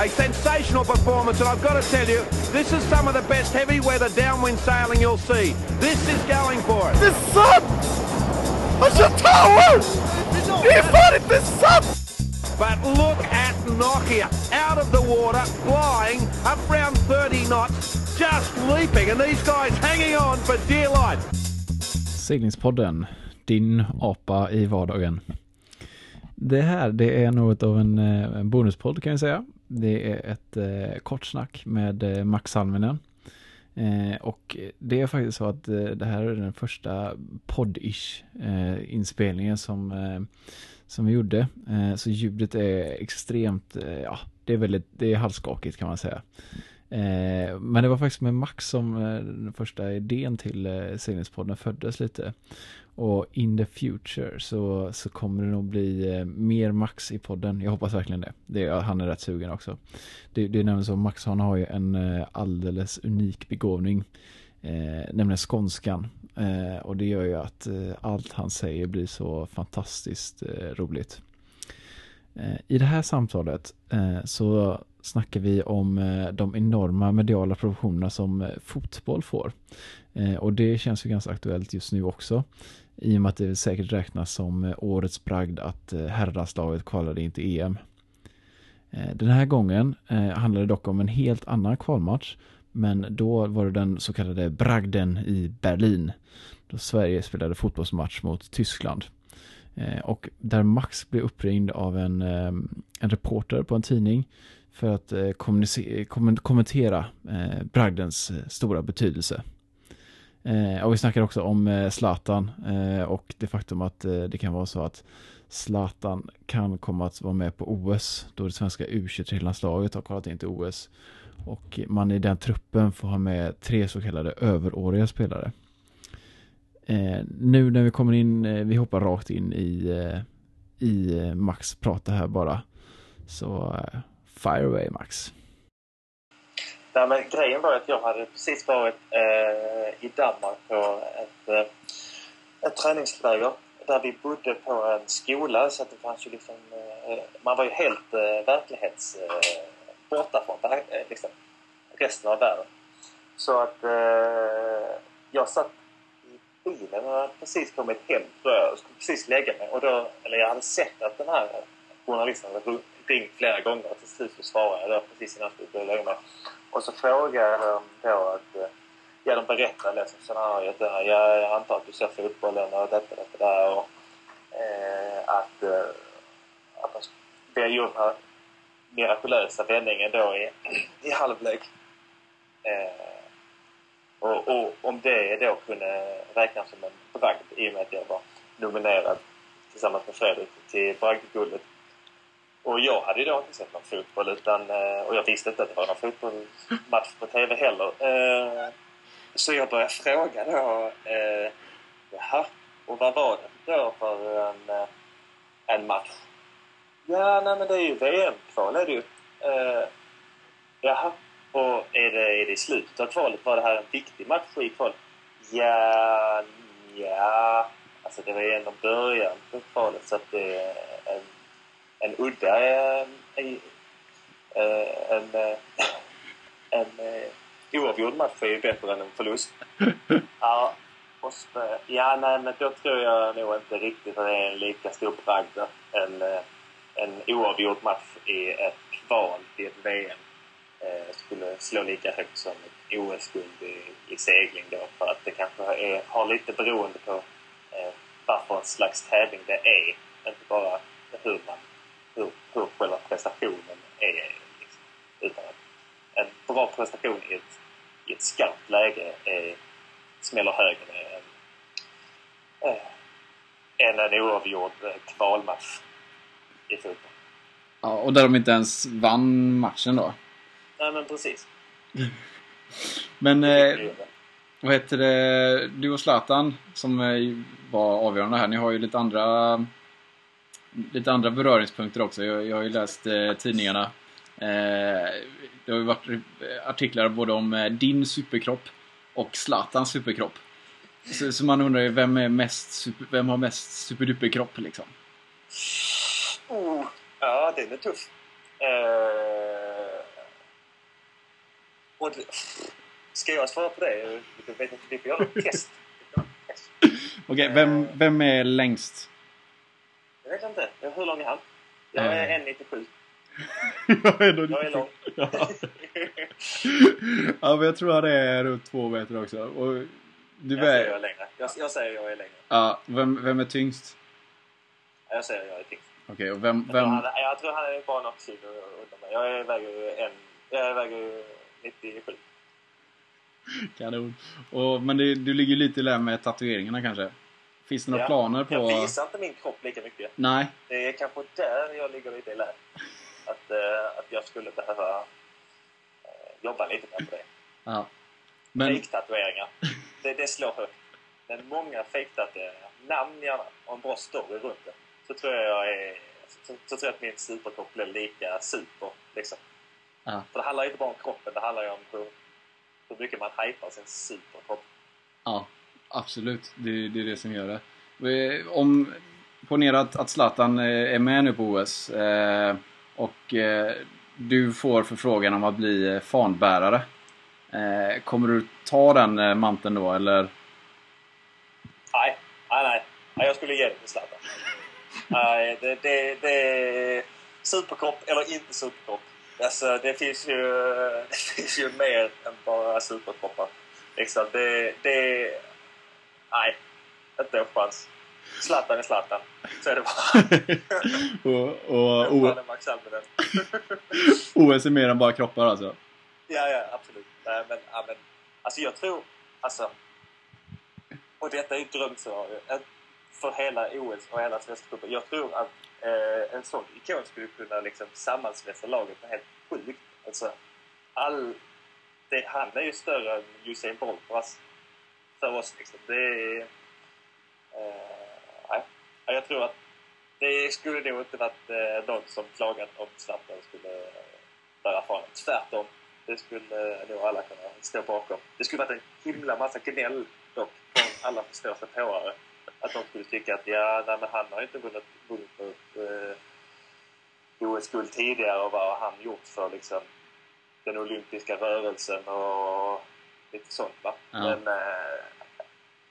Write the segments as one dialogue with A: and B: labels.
A: A sensational performance, and I've got to tell you, this is some of the best heavy weather downwind sailing you'll see. This is going for it.
B: Det är sant! Han kör tower! Det är fan inte sant!
A: But look at Nokia, out of the water, flying, up round 30 knots, just leaping, and these guys hanging on for dear life.
C: Seglingspodden, din apa i vardagen. Det här, det är något av en, eh, en bonuspodd kan vi säga. Det är ett eh, kort snack med eh, Max Salminen. Eh, och det är faktiskt så att eh, det här är den första podd-ish eh, inspelningen som, eh, som vi gjorde. Eh, så ljudet är extremt, eh, ja, det är väldigt, det är halvskakigt kan man säga. Eh, men det var faktiskt med Max som eh, den första idén till eh, seglingspodden föddes lite. Och in the future så, så kommer det nog bli eh, mer Max i podden. Jag hoppas verkligen det. det han är rätt sugen också. Det, det är nämligen så, Max han har ju en eh, alldeles unik begåvning. Eh, nämligen skånskan. Eh, och det gör ju att eh, allt han säger blir så fantastiskt eh, roligt. Eh, I det här samtalet eh, så snackar vi om eh, de enorma mediala proportionerna som fotboll får. Och det känns ju ganska aktuellt just nu också. I och med att det säkert räknas som årets bragd att herrlandslaget kvalade in till EM. Den här gången handlade det dock om en helt annan kvalmatch. Men då var det den så kallade bragden i Berlin. Då Sverige spelade fotbollsmatch mot Tyskland. Eh, och där Max blir uppringd av en, eh, en reporter på en tidning för att eh, kommentera bragdens stora betydelse. Och vi snackar också om Zlatan och det faktum att det kan vara så att Zlatan kan komma att vara med på OS då det svenska U23-landslaget har kvalat in till OS. Och man i den truppen får ha med tre så kallade överåriga spelare. Eh, nu när vi kommer in, eh, vi hoppar rakt in i, eh, i eh, Max prata här bara. Så eh, fire away Max.
D: Nej, men grejen var att jag hade precis varit eh, i Danmark på ett, eh, ett träningsläger där vi bodde på en skola så att det fanns ju liksom... Eh, man var ju helt eh, verklighets... Eh, borta från eh, liksom, resten av världen. Så att eh, jag satt bilen Jag hade precis kommit hem tror jag och skulle precis lägga mig. Och då, eller jag hade sett att den här journalisten hade ringt flera gånger och till slut så svarade jag då precis innan jag skulle börja lägga mig. Och så frågade de då att... Eh, ja, de berättade liksom scenariot där. Ja, jag antar att du ser fotbollen och detta, detta, där. Och, eh, att, eh, att de vi har gjort den här mirakulösa vändningen då i, i halvlek. Eh, och, och om det då kunde räknas som en bragd i och med att jag var nominerad tillsammans med Fredrik till bragdguldet. Och jag hade ju då inte sett någon fotboll utan, eh, och jag visste inte att det var någon fotbollsmatch på TV heller. Eh, så jag började fråga då, eh, jaha, och vad var det då för en, en match? Ja, nej men det är ju VM-kval är det ju. Jaha, och är det, är det i slutet av kvalet? Var det här en viktig match i kvalet? Ja, ja, alltså det var ju ändå början på kvalet så att det är en, en udda eh, i- eh, en, eh, en eh, oavgjord match är ju bättre än en förlust. Ja, så, ja, nej, men då tror jag nog inte riktigt att det är en lika stor bragd en, en oavgjord match i ett kval till ett VM Eh, skulle slå lika högt som ett OS-guld i, i segling då. För att det kanske är, har lite beroende på eh, vad för slags tävling det är. Inte bara hur, man, hur, hur själva prestationen är. Liksom. Utan att en bra prestation i ett, i ett skarpt läge är, smäller högre än, eh, än en oavgjord eh, kvalmatch i fotboll.
E: Ja, och där de inte ens vann matchen då.
D: Nej, men precis.
E: Men eh, vad heter det, du och Zlatan som eh, var avgörande här, ni har ju lite andra lite andra beröringspunkter också. Jag, jag har ju läst eh, tidningarna. Eh, det har ju varit eh, artiklar både om eh, din superkropp och Zlatans superkropp. Så, så man undrar ju vem, är mest, super, vem har mest superduperkropp liksom?
D: Oh, ja, den är tuff. Eh, Och ska jag svara på det? Jag vet inte, vi får göra ett test.
E: Okej, vem, vem är längst?
D: Jag vet inte. Hur lång är han? Jag är 1,97.
E: jag är,
D: Jag är lång.
E: Ja. ja, men jag tror han är runt två meter också. Och du
D: Jag säger jag är längre. Jag, jag säger jag är längre.
E: Ja, vem, vem är tyngst?
D: Jag säger jag är tyngst.
E: Okej, och vem...
D: Jag, tror
E: vem
D: han, jag tror han är bara något kilo under mig. Jag väger ju en... Jag väger ju 97.
E: kanon. Och, men det, du ligger lite där med tatueringarna kanske? Finns det några
D: Ja.
E: planer på...
D: Jag visar inte min kropp lika mycket.
E: Nej.
D: Det är kanske där jag ligger lite i lä. Att, eh, att jag skulle behöva eh, jobba lite mer på det.
E: Ja. Men...
D: Fejktatueringar. Det, det slår högt. Men många fejktatueringar, namn gärna och en bra story runt det. Så tror jag jag är... Så, så tror jag att min superkropp blir lika super. Liksom.
E: Ja.
D: För det handlar inte bara om kroppen, det handlar ju om hur, hur mycket man hypar sin superkropp.
E: Ja, absolut. Det, det är det som gör det. Vi- Om, ponera att, att Zlatan eh, är med nu på OS eh, och eh, du får förfrågan om att bli eh, fanbärare. Eh, kommer du ta den eh, manteln då eller?
D: Nej, nej, nej. nej jag skulle ge det till Zlatan. Nej, det, det, det... Superkropp eller inte superkropp. Alltså, det finns ju, det finns ju mer än bara superkroppar. Liksom, det, det... Nej, inte en chans. Zlatan är Zlatan. Så är det bara.
E: och, och O-. OS är mer än bara kroppar alltså?
D: Ja, ja, absolut. Nej, men, ja, men, alltså jag tror, alltså, och detta är ju ett drömscenario för hela OS och hela svenska cupen. Jag tror att eh, en sån ikon skulle kunna liksom sammansvetsa laget med helt sjukt. Alltså, all, det, han är ju större än Usain Bolt för oss. För oss liksom. Det är... Eh, nej. Ja, Jag tror att det skulle nog inte varit eh, någon som klagat om Zlatan skulle eh, bära fanan. Tvärtom. Det skulle eh, nog alla kunna stå bakom. Det skulle varit en himla massa gnäll dock från alla förståsigpåare. Att de skulle tycka att ja, nej, men han har inte vunnit, vunnit något eh, OS-guld tidigare och vad har han gjort för liksom, den olympiska rörelsen och lite sånt va.
E: Ja.
D: Men eh,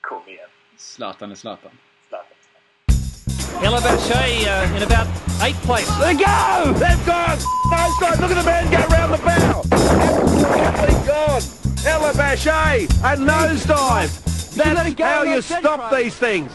D: kom igen,
E: Zlatan är Zlatan.
F: Boucher uh, in about eighth place.
A: They go! They've gone! Those guys, look at the man go round the bow! Absolutely gone! Ella Bachet, a nosedive! That's
F: you
A: how you stop these things.